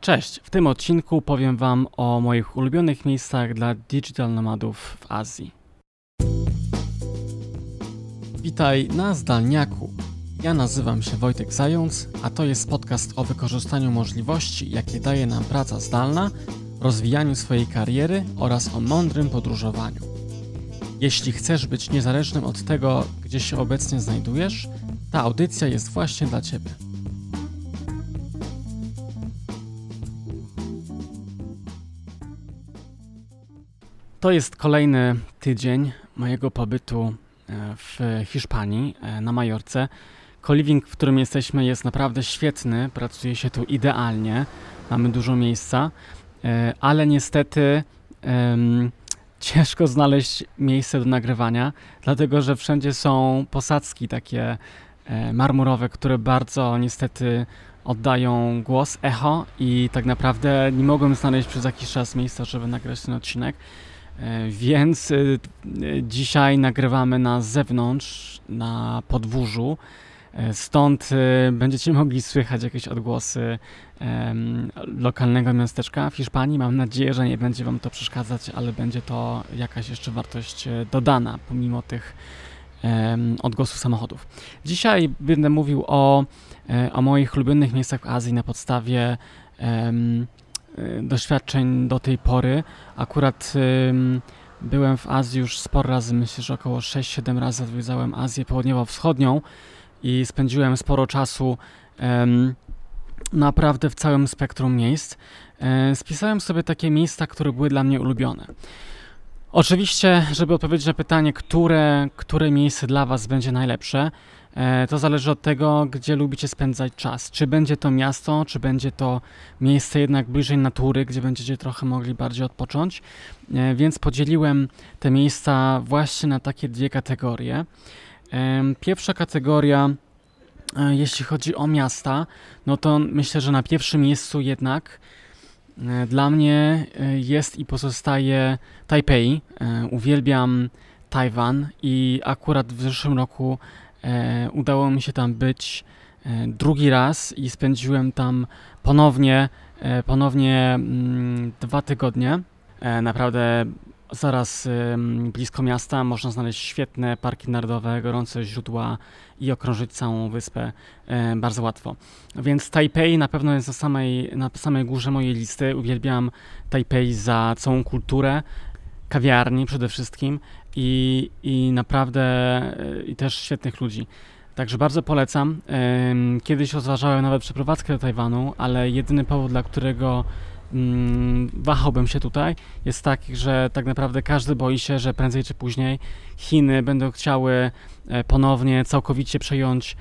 Cześć, w tym odcinku powiem Wam o moich ulubionych miejscach dla digital nomadów w Azji. Witaj na Zdalniaku. Ja nazywam się Wojtek Zając, a to jest podcast o wykorzystaniu możliwości, jakie daje nam praca zdalna, rozwijaniu swojej kariery oraz o mądrym podróżowaniu. Jeśli chcesz być niezależnym od tego, gdzie się obecnie znajdujesz, ta audycja jest właśnie dla Ciebie. To jest kolejny tydzień mojego pobytu e, w Hiszpanii, e, na Majorce. Coliving, w którym jesteśmy, jest naprawdę świetny, pracuje się tu idealnie, mamy dużo miejsca, e, ale niestety um, ciężko znaleźć miejsce do nagrywania, dlatego że wszędzie są posadzki takie marmurowe, które bardzo niestety oddają głos, echo i tak naprawdę nie mogłem znaleźć przez jakiś czas miejsca, żeby nagrać ten odcinek. E, więc e, dzisiaj nagrywamy na zewnątrz, na podwórzu. E, stąd będziecie mogli słychać jakieś odgłosy lokalnego miasteczka w Hiszpanii. Mam nadzieję, że nie będzie Wam to przeszkadzać, ale będzie to jakaś jeszcze wartość dodana pomimo tych odgłosów samochodów. Dzisiaj będę mówił o, o moich ulubionych miejscach w Azji na podstawie doświadczeń do tej pory. Akurat byłem w Azji już sporo razy, myślę, że około 6-7 razy odwiedzałem Azję Południowo-Wschodnią i spędziłem sporo czasu naprawdę w całym spektrum miejsc. E, spisałem sobie takie miejsca, które były dla mnie ulubione. Oczywiście, żeby odpowiedzieć na pytanie, które, które miejsce dla Was będzie najlepsze, to zależy od tego, gdzie lubicie spędzać czas. Czy będzie to miasto, czy będzie to miejsce jednak bliżej natury, gdzie będziecie trochę mogli bardziej odpocząć. E, więc podzieliłem te miejsca właśnie na takie dwie kategorie. E, pierwsza kategoria, jeśli chodzi o miasta, no to myślę, że na pierwszym miejscu jednak dla mnie jest i pozostaje Taipei. Uwielbiam Tajwan i akurat w zeszłym roku E, udało mi się tam być e, drugi raz i spędziłem tam ponownie, e, ponownie mm, dwa tygodnie. Naprawdę zaraz blisko miasta można znaleźć świetne parki narodowe, gorące źródła i okrążyć całą wyspę bardzo łatwo. Więc Taipei na pewno jest na samej, na samej górze mojej listy. Uwielbiam Taipei za całą kulturę, kawiarni przede wszystkim i, i naprawdę i też świetnych ludzi. Także bardzo polecam. Kiedyś rozważałem nawet przeprowadzkę do Tajwanu, ale jedyny powód, dla którego wahałbym się tutaj, jest taki, że tak naprawdę każdy boi się, że prędzej czy później Chiny będą chciały e, ponownie całkowicie przejąć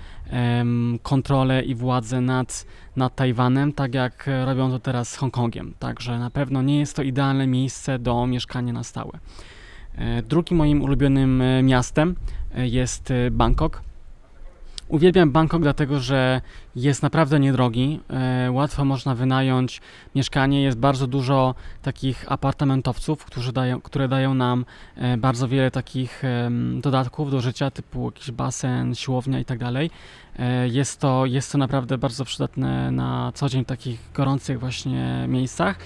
kontrolę i władzę nad, nad Tajwanem, tak jak robią to teraz z Hongkongiem. Także na pewno nie jest to idealne miejsce do mieszkania na stałe. E, drugim moim ulubionym e, miastem jest Bangkok. Uwielbiam Bangkok dlatego, że jest naprawdę niedrogi. Łatwo można wynająć mieszkanie. Jest bardzo dużo takich apartamentowców, którzy dają, które dają nam bardzo wiele takich dodatków do życia, typu jakiś basen, siłownia itd. Tak jest to, jest to naprawdę bardzo przydatne na co dzień w takich gorących właśnie miejscach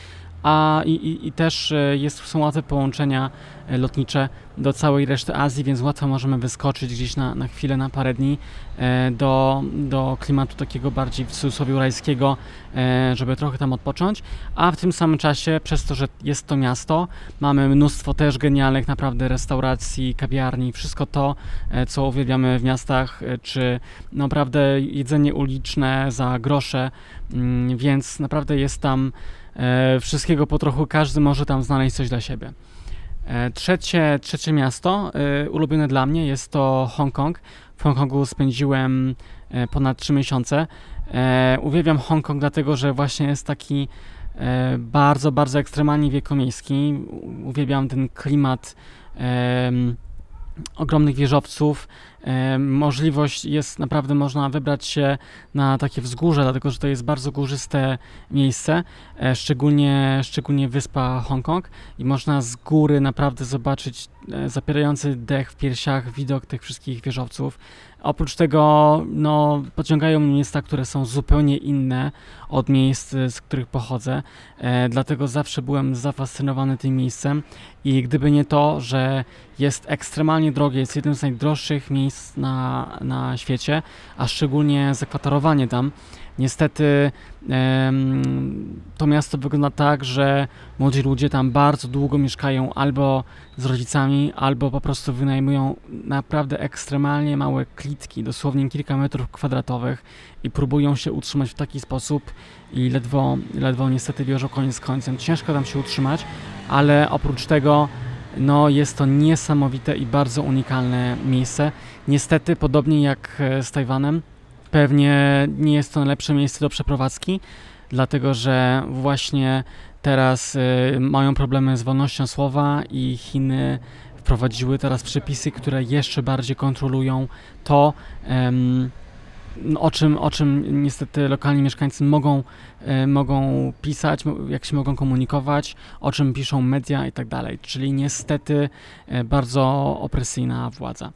a i, i, i też e, jest, są łatwe połączenia e, lotnicze do całej reszty Azji, więc łatwo możemy wyskoczyć gdzieś na, na chwilę, na parę dni e, do, do klimatu takiego bardziej w cudzysłowie rajskiego, żeby trochę tam odpocząć, a w tym samym czasie, przez to, że jest to miasto, mamy mnóstwo też genialnych naprawdę restauracji, kawiarni, wszystko to, co uwielbiamy w miastach, czy naprawdę jedzenie uliczne za grosze, mm, więc naprawdę jest tam wszystkiego po trochu, każdy może tam znaleźć coś dla siebie. E, trzecie, trzecie miasto e, ulubione dla mnie jest to Hongkong. W Hongkongu spędziłem ponad 3 miesiące. Uwielbiam Hongkong dlatego, że właśnie jest taki bardzo, bardzo ekstremalnie wiekomiejski. Uwielbiam ten klimat ogromnych wieżowców. Możliwość jest, naprawdę można wybrać się na takie wzgórze, dlatego że to jest bardzo górzyste miejsce, e, szczególnie, szczególnie wyspa Hongkong i można z góry naprawdę zobaczyć e, zapierający dech w piersiach widok tych wszystkich wieżowców. Oprócz tego no, pociągają mnie miejsca, które są zupełnie inne od miejsc, z których pochodzę. E, dlatego zawsze byłem zafascynowany tym miejscem i gdyby nie to, że jest ekstremalnie drogie, jest jednym z najdroższych miejsc na, na świecie, a szczególnie zakwatarowanie tam, Niestety to miasto wygląda tak, że młodzi ludzie tam bardzo długo mieszkają albo z rodzicami, albo po prostu wynajmują naprawdę ekstremalnie małe klitki, dosłownie kilka metrów kwadratowych i próbują się utrzymać w taki sposób i ledwo, ledwo niestety wiążą koniec z końcem. Ciężko tam się utrzymać, ale oprócz tego no, jest to niesamowite i bardzo unikalne miejsce. Niestety, podobnie jak e, z Tajwanem, Pewnie nie jest to najlepsze miejsce do przeprowadzki, dlatego że właśnie teraz y, mają problemy z wolnością słowa i Chiny wprowadziły teraz przepisy, które jeszcze bardziej kontrolują to, o czym, o czym niestety lokalni mieszkańcy mogą, y, mogą pisać, jak się mogą komunikować, o czym piszą media i tak dalej. Czyli niestety y, bardzo opresyjna władza.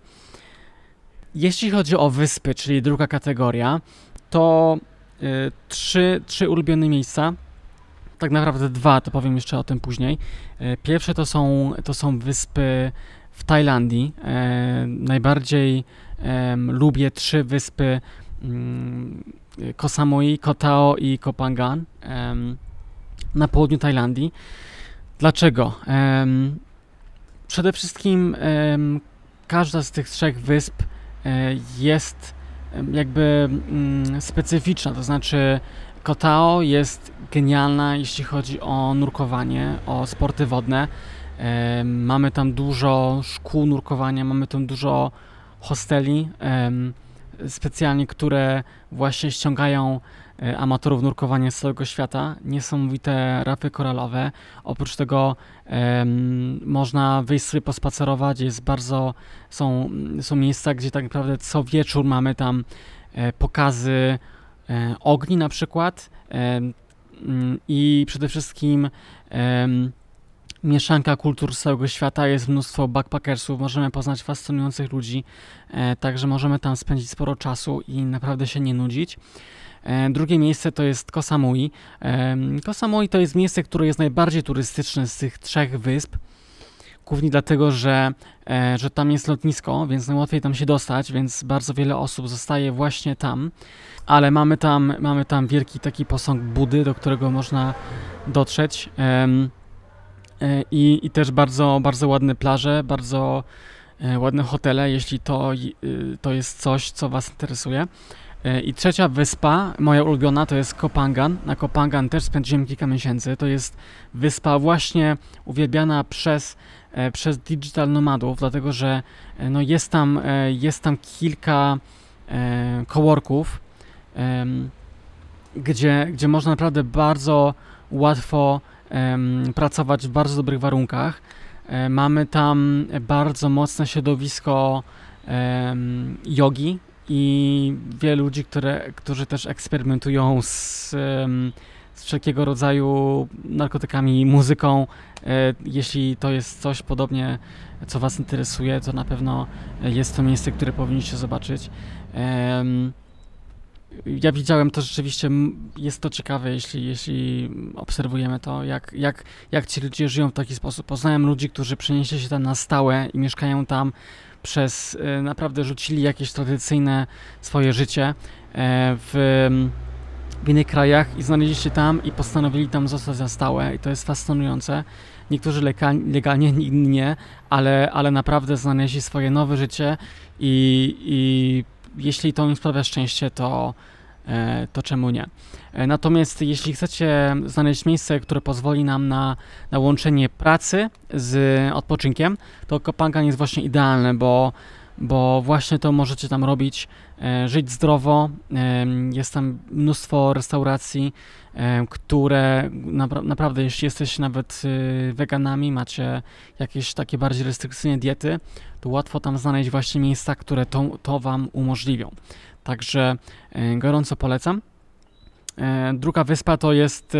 Jeśli chodzi o wyspy, czyli druga kategoria, to y, trzy, trzy ulubione miejsca. Tak naprawdę dwa, to powiem jeszcze o tym później. Pierwsze to są, to są wyspy w Tajlandii. Najbardziej lubię trzy wyspy mm, Koh Samui, Koh Tao i Koh Phangan na południu Tajlandii. Dlaczego? Przede wszystkim każda z tych trzech wysp E, jest jakby mm, specyficzna, to znaczy Kotao jest genialna, jeśli chodzi o nurkowanie, o sporty wodne. Mamy tam dużo szkół nurkowania, mamy tam dużo hosteli specjalnie, które właśnie ściągają E, amatorów nurkowania z całego świata. Niesamowite rafy koralowe. Oprócz tego um, można wyjść sobie pospacerować. Jest bardzo, są, są miejsca, gdzie tak naprawdę co wieczór mamy tam e, pokazy e, ogni na przykład i przede wszystkim mieszanka kultur z całego świata, jest mnóstwo backpackersów, możemy poznać fascynujących ludzi, e, także możemy tam spędzić sporo czasu i naprawdę się nie nudzić. E, drugie miejsce to jest Koh Samui. E, Koh Samui to jest miejsce, które jest najbardziej turystyczne z tych trzech wysp. Głównie dlatego, że, że tam jest lotnisko, więc najłatwiej tam się dostać, więc bardzo wiele osób zostaje właśnie tam. Ale mamy tam, mamy tam wielki taki posąg Budy, do którego można dotrzeć. I, i też bardzo, bardzo ładne plaże, bardzo ładne hotele, jeśli to, to jest coś, co Was interesuje. E, I trzecia wyspa, moja ulubiona, to jest Kopangan. Na Kopangan też spędziłem kilka miesięcy. To jest wyspa właśnie uwielbiana przez, e, przez digital nomadów, dlatego że e, no jest, tam, jest tam kilka coworków, gdzie, gdzie można naprawdę bardzo łatwo pracować w bardzo dobrych warunkach. Mamy tam bardzo mocne środowisko jogi, i wielu ludzi, które, którzy też eksperymentują z, z wszelkiego rodzaju narkotykami, muzyką. E, jeśli to jest coś podobnie, co Was interesuje, to na pewno jest to miejsce, które powinniście zobaczyć. Ja widziałem to rzeczywiście, jest to ciekawe, jeśli, jeśli obserwujemy to, jak, jak, jak ci ludzie żyją w taki sposób. Poznałem ludzi, którzy przenieśli się tam na stałe i mieszkają tam przez e, naprawdę rzucili jakieś tradycyjne swoje życie e, w, w innych krajach i znaleźli się tam i postanowili tam zostać na stałe i to jest fascynujące. Niektórzy legalnie, inni nie, ale, ale naprawdę znaleźli swoje nowe życie i, i jeśli to im sprawia szczęście, to, E, to czemu nie. E, natomiast jeśli chcecie znaleźć miejsce, które pozwoli nam na, na łączenie pracy z odpoczynkiem, to Kopangan jest właśnie idealne, bo, bo właśnie to możecie tam robić, e, żyć zdrowo, jest tam mnóstwo restauracji, które naprawdę, jeśli jesteście nawet weganami, macie jakieś takie bardziej restrykcyjne diety, to łatwo tam znaleźć właśnie miejsca, które to, to Wam umożliwią. Także e, gorąco polecam. E, druga wyspa to jest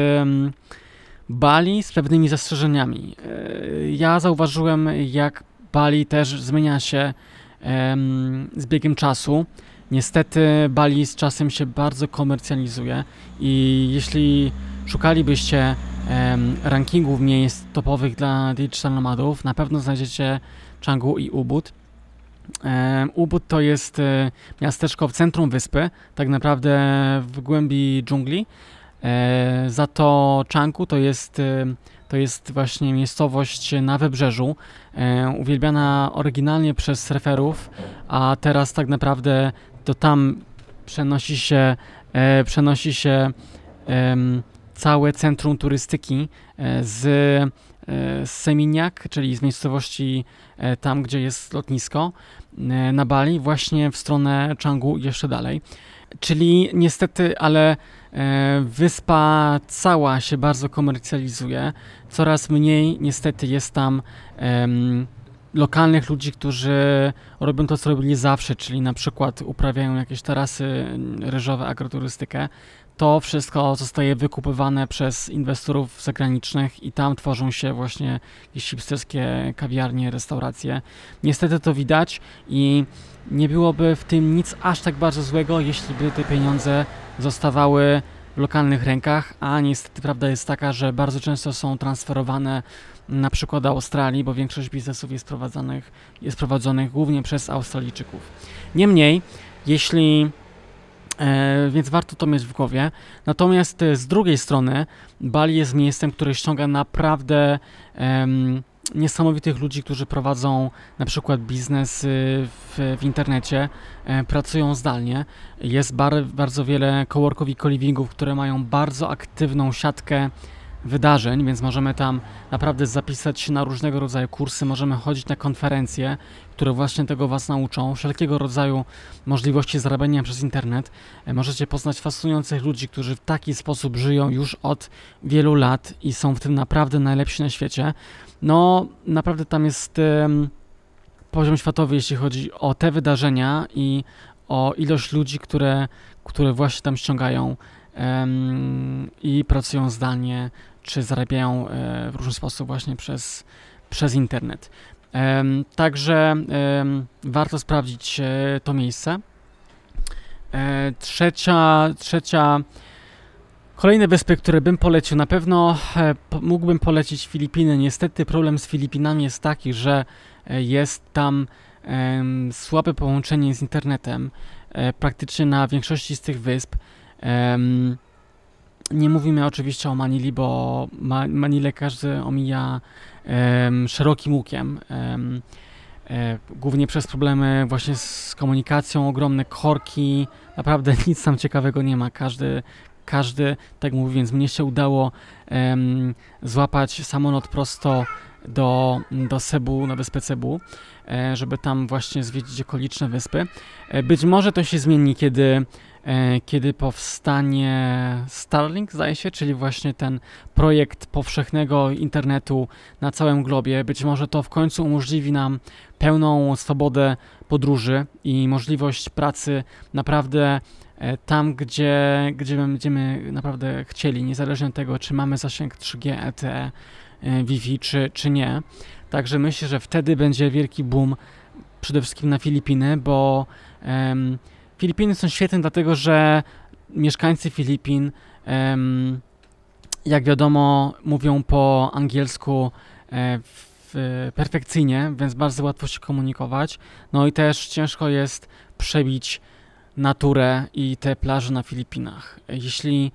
Bali z pewnymi zastrzeżeniami. E, ja zauważyłem, jak Bali też zmienia się z biegiem czasu. Niestety Bali z czasem się bardzo komercjalizuje i jeśli szukalibyście rankingów miejsc topowych dla digital nomadów, na pewno znajdziecie Canggu i Ubud. Ubud to jest e, miasteczko w centrum wyspy, tak naprawdę w głębi dżungli. E, za to Canggu to jest, to jest właśnie miejscowość na wybrzeżu, uwielbiana oryginalnie przez surferów, a teraz tak naprawdę to tam przenosi się, przenosi się całe centrum turystyki z, z Seminiak, czyli z miejscowości tam, gdzie jest lotnisko, E, na Bali, właśnie w stronę Changu jeszcze dalej. Czyli niestety, ale e, wyspa cała się bardzo komercjalizuje. Coraz mniej niestety jest tam lokalnych ludzi, którzy robią to, co robili zawsze, czyli na przykład uprawiają jakieś tarasy ryżowe, agroturystykę to wszystko zostaje wykupywane przez inwestorów zagranicznych i tam tworzą się właśnie jakieś hipsterskie kawiarnie, restauracje. Niestety to widać i nie byłoby w tym nic aż tak bardzo złego, jeśli by te pieniądze zostawały lokalnych rękach, a niestety prawda jest taka, że bardzo często są transferowane na przykład do Australii, bo większość biznesów jest prowadzonych, jest prowadzonych głównie przez Australijczyków. Niemniej, jeśli E, więc warto to mieć w głowie. Natomiast e, z drugiej strony Bali jest miejscem, które ściąga naprawdę niesamowitych ludzi, którzy prowadzą na przykład biznes w, w internecie, e, pracują zdalnie. Jest bar, bardzo wiele coworków i co które mają bardzo aktywną siatkę wydarzeń, więc możemy tam naprawdę zapisać się na różnego rodzaju kursy, możemy chodzić na konferencje, które właśnie tego Was nauczą, wszelkiego rodzaju możliwości zarabiania przez internet. E, możecie poznać fascynujących ludzi, którzy w taki sposób żyją już od wielu lat i są w tym naprawdę najlepsi na świecie. No, naprawdę tam jest poziom światowy, jeśli chodzi o te wydarzenia i o ilość ludzi, które, które właśnie tam ściągają i pracują zdalnie, czy zarabiają e, w różny sposób właśnie przez, przez internet. Także warto sprawdzić e, to miejsce. E, trzecia, trzecia, kolejne wyspy, które bym polecił, na pewno mógłbym polecić Filipiny. Niestety problem z Filipinami jest taki, że jest tam słabe połączenie z internetem praktycznie na większości z tych wysp. Nie mówimy oczywiście o Manili, bo Manilę każdy omija szerokim łukiem. E, głównie przez problemy właśnie z komunikacją, ogromne korki, naprawdę nic tam ciekawego nie ma. Każdy, każdy tak mówi, więc mnie się udało um, złapać samolot prosto do, do Cebu, na wyspę Cebu, e, żeby tam właśnie zwiedzić okoliczne wyspy. E, być może to się zmieni, kiedy kiedy powstanie Starlink, zdaje się, czyli właśnie ten projekt powszechnego internetu na całym globie. Być może to w końcu umożliwi nam pełną swobodę podróży i możliwość pracy naprawdę e, tam, gdzie, gdzie będziemy naprawdę chcieli, niezależnie od tego, czy mamy zasięg 3G, LTE, Wi-Fi, czy, czy nie. Także myślę, że wtedy będzie wielki boom przede wszystkim na Filipiny, bo um, Filipiny są świetne, dlatego że mieszkańcy Filipin, jak wiadomo, mówią po angielsku e, perfekcyjnie, więc bardzo łatwo się komunikować. No i też ciężko jest przebić naturę i te plaże na Filipinach. Jeśli,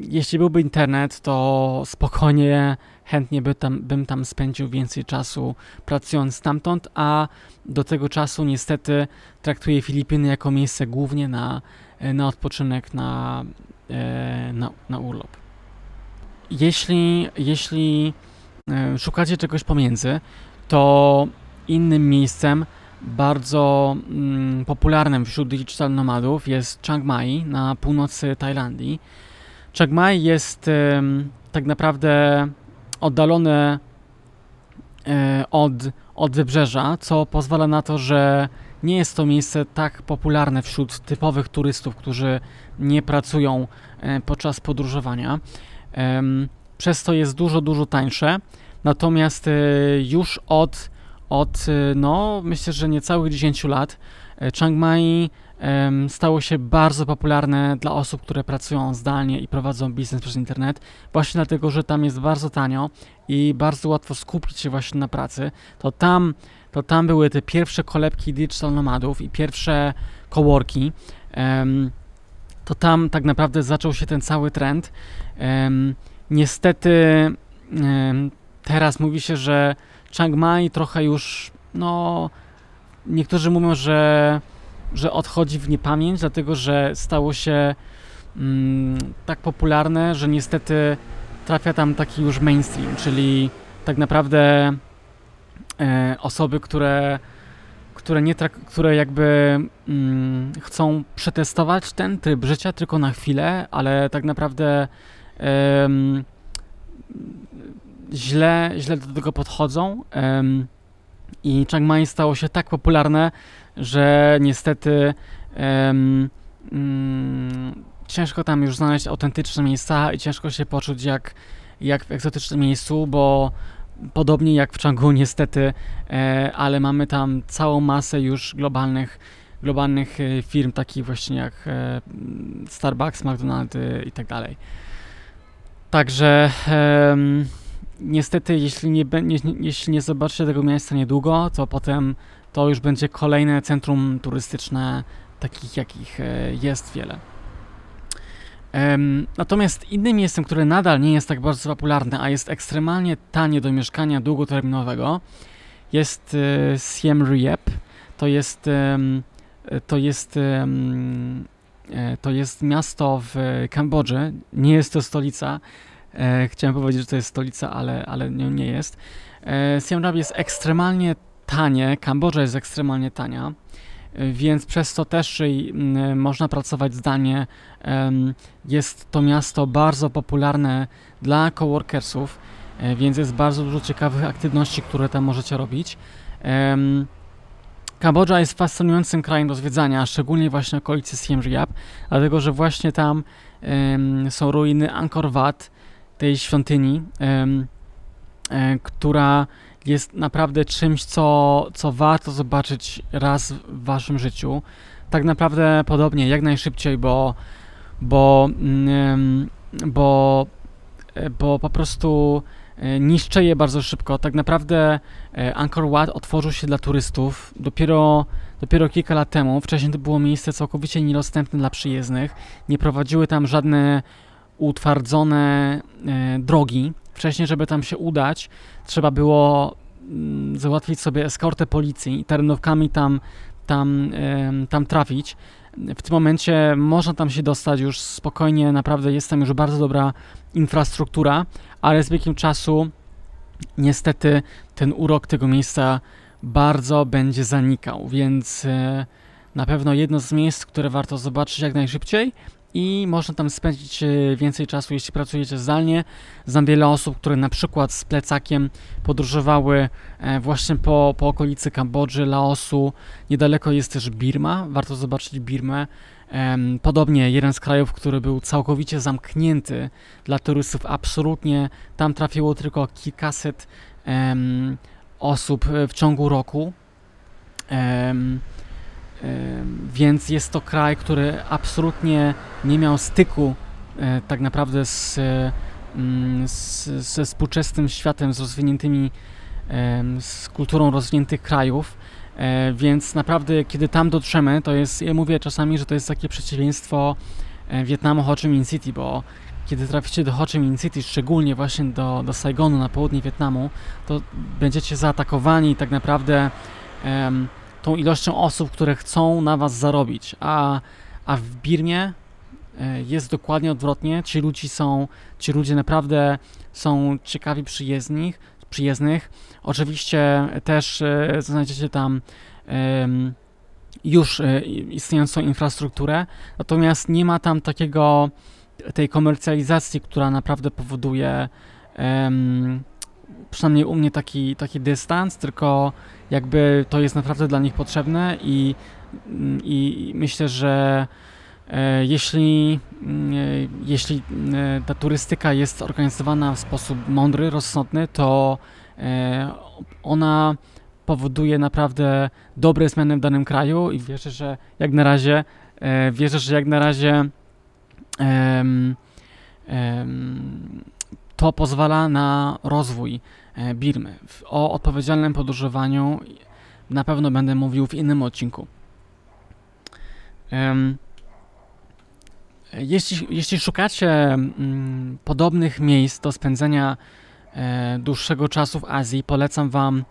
jeśli byłby internet, to spokojnie chętnie by tam, bym tam spędził więcej czasu pracując stamtąd, a do tego czasu niestety traktuję Filipiny jako miejsce głównie na, na odpoczynek, na, e, na, na urlop. Jeśli, jeśli e, szukacie czegoś pomiędzy, to innym miejscem bardzo mm, popularnym wśród digital nomadów jest Chiang Mai na północy Tajlandii. Chiang Mai jest tak naprawdę oddalone e, od, od wybrzeża, co pozwala na to, że nie jest to miejsce tak popularne wśród typowych turystów, którzy nie pracują e, podczas podróżowania. Przez to jest dużo, dużo tańsze. Natomiast e, już od od, no, myślę, że niecałych 10 lat. Chiang Mai stało się bardzo popularne dla osób, które pracują zdalnie i prowadzą biznes przez internet, właśnie dlatego, że tam jest bardzo tanio i bardzo łatwo skupić się właśnie na pracy. To tam, to tam były te pierwsze kolebki digital nomadów i pierwsze coworki. To tam tak naprawdę zaczął się ten cały trend. Niestety teraz mówi się, że Chiang Mai trochę już, no, niektórzy mówią, że że odchodzi w niepamięć, dlatego że stało się mm, tak popularne, że niestety trafia tam taki już mainstream, czyli tak naprawdę e, osoby, które, które, nie które jakby mm, chcą przetestować ten tryb życia tylko na chwilę, ale tak naprawdę e, źle, źle do tego podchodzą. I Chiang Mai stało się tak popularne, że niestety um, ciężko tam już znaleźć autentyczne miejsca i ciężko się poczuć jak, jak w egzotycznym miejscu, bo podobnie jak w Changu niestety, e, ale mamy tam całą masę już globalnych globalnych e, firm, takich właśnie jak e, Starbucks, McDonald's i tak dalej. Także niestety, jeśli nie, nie, jeśli nie zobaczycie tego miejsca niedługo, to potem to już będzie kolejne centrum turystyczne, takich jakich e, jest wiele. Natomiast innym miejscem, które nadal nie jest tak bardzo popularne, a jest ekstremalnie tanie do mieszkania długoterminowego, jest e, Siem Reap. To jest, to jest, e, to jest miasto w Kambodży. Nie jest to stolica. Chciałem powiedzieć, że to jest stolica, ale, ale nie, nie jest. Siem Reap jest ekstremalnie tanie, Kambodża jest ekstremalnie tania, więc przez to też można pracować zdalnie. Jest to miasto bardzo popularne dla coworkersów, e, więc jest bardzo dużo ciekawych aktywności, które tam możecie robić. Kambodża jest fascynującym krajem do zwiedzania, szczególnie właśnie okolicy Siem Reap, dlatego że właśnie tam są ruiny Angkor Wat, tej świątyni, e, która jest naprawdę czymś, co, co warto zobaczyć raz w waszym życiu. Tak naprawdę podobnie, jak najszybciej, bo, bo, mm, bo, e, bo po prostu e, niszczy je bardzo szybko. Tak naprawdę Angkor Wat otworzył się dla turystów dopiero, dopiero kilka lat temu. Wcześniej to było miejsce całkowicie niedostępne dla przyjezdnych. Nie prowadziły tam żadne utwardzone drogi. Wcześniej, żeby tam się udać, trzeba było mm, załatwić sobie eskortę policji i terenówkami tam, tam, tam trafić. W tym momencie można tam się dostać już spokojnie, naprawdę jest tam już bardzo dobra infrastruktura, ale z biegiem czasu niestety ten urok tego miejsca bardzo będzie zanikał, więc e, na pewno jedno z miejsc, które warto zobaczyć jak najszybciej i można tam spędzić e, więcej czasu, jeśli pracujecie zdalnie. Znam wiele osób, które na przykład z plecakiem podróżowały e, właśnie po, po okolicy Kambodży, Laosu. Niedaleko jest też Birma, warto zobaczyć Birmę. Podobnie jeden z krajów, który był całkowicie zamknięty dla turystów, absolutnie tam trafiło tylko kilkaset osób w ciągu roku. Więc jest to kraj, który absolutnie nie miał styku e, tak naprawdę z, mm, z, ze współczesnym światem, z rozwiniętymi, z kulturą rozwiniętych krajów. E, więc naprawdę, kiedy tam dotrzemy, to jest, ja mówię czasami, że to jest takie przeciwieństwo e, Wietnamu Ho Chi Minh City, bo kiedy traficie do Ho Chi Minh City, szczególnie właśnie do, do Saigonu na południe Wietnamu, to będziecie zaatakowani i tak naprawdę um, tą ilością osób, które chcą na was zarobić, a, a w Birmie e, jest dokładnie odwrotnie. Ci ludzie są, ci ludzie naprawdę są ciekawi przyjezdnych, przyjezdnych. Oczywiście też e, znajdziecie tam już e, istniejącą infrastrukturę, natomiast nie ma tam takiego tej komercjalizacji, która naprawdę powoduje przynajmniej u mnie taki, taki dystans, tylko jakby to jest naprawdę dla nich potrzebne i, i myślę, że e, jeśli, e, jeśli e, ta turystyka jest organizowana w sposób mądry, rozsądny, to ona powoduje naprawdę dobre zmiany w danym kraju i wierzę, że jak na razie, wierzę, że jak na razie em, em, to pozwala na rozwój e, Birmy. O odpowiedzialnym podróżowaniu na pewno będę mówił w innym odcinku. Jeśli, jeśli szukacie mm, podobnych miejsc do spędzenia e, dłuższego czasu w Azji, polecam Wam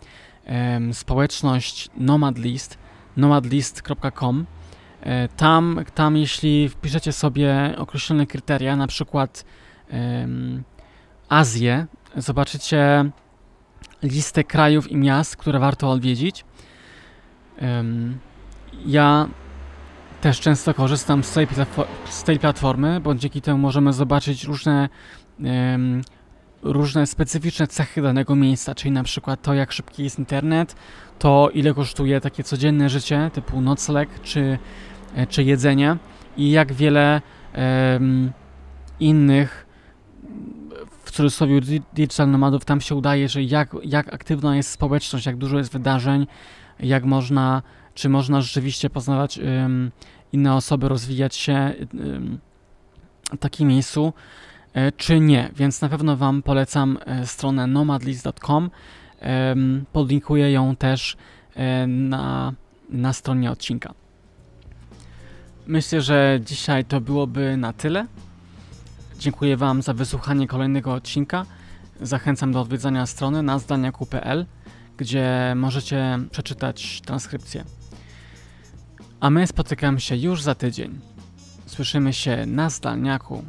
społeczność Nomadlist, nomadlist.com. E, tam, tam, jeśli wpiszecie sobie określone kryteria, na przykład Azję, zobaczycie listę krajów i miast, które warto odwiedzić. Ja też często korzystam z tej, z tej platformy, bo dzięki temu możemy zobaczyć różne, różne specyficzne cechy danego miejsca, czyli na przykład to, jak szybki jest internet, to ile kosztuje takie codzienne życie, typu nocleg czy, e, czy jedzenie i jak wiele innych cudzysłowie di- digital nomadów tam się udaje, że jak, jak aktywna jest społeczność, jak dużo jest wydarzeń, jak można, czy można rzeczywiście poznawać em, inne osoby, rozwijać się em, w takim miejscu, e, czy nie. Więc na pewno Wam polecam e, stronę nomadlist.com. Podlinkuję ją też e, na, na stronie odcinka. Myślę, że dzisiaj to byłoby na tyle. Dziękuję Wam za wysłuchanie kolejnego odcinka. Zachęcam do odwiedzania strony nazdaniaku.pl, gdzie możecie przeczytać transkrypcję. A my spotykamy się już za tydzień. Słyszymy się na zdalniaku.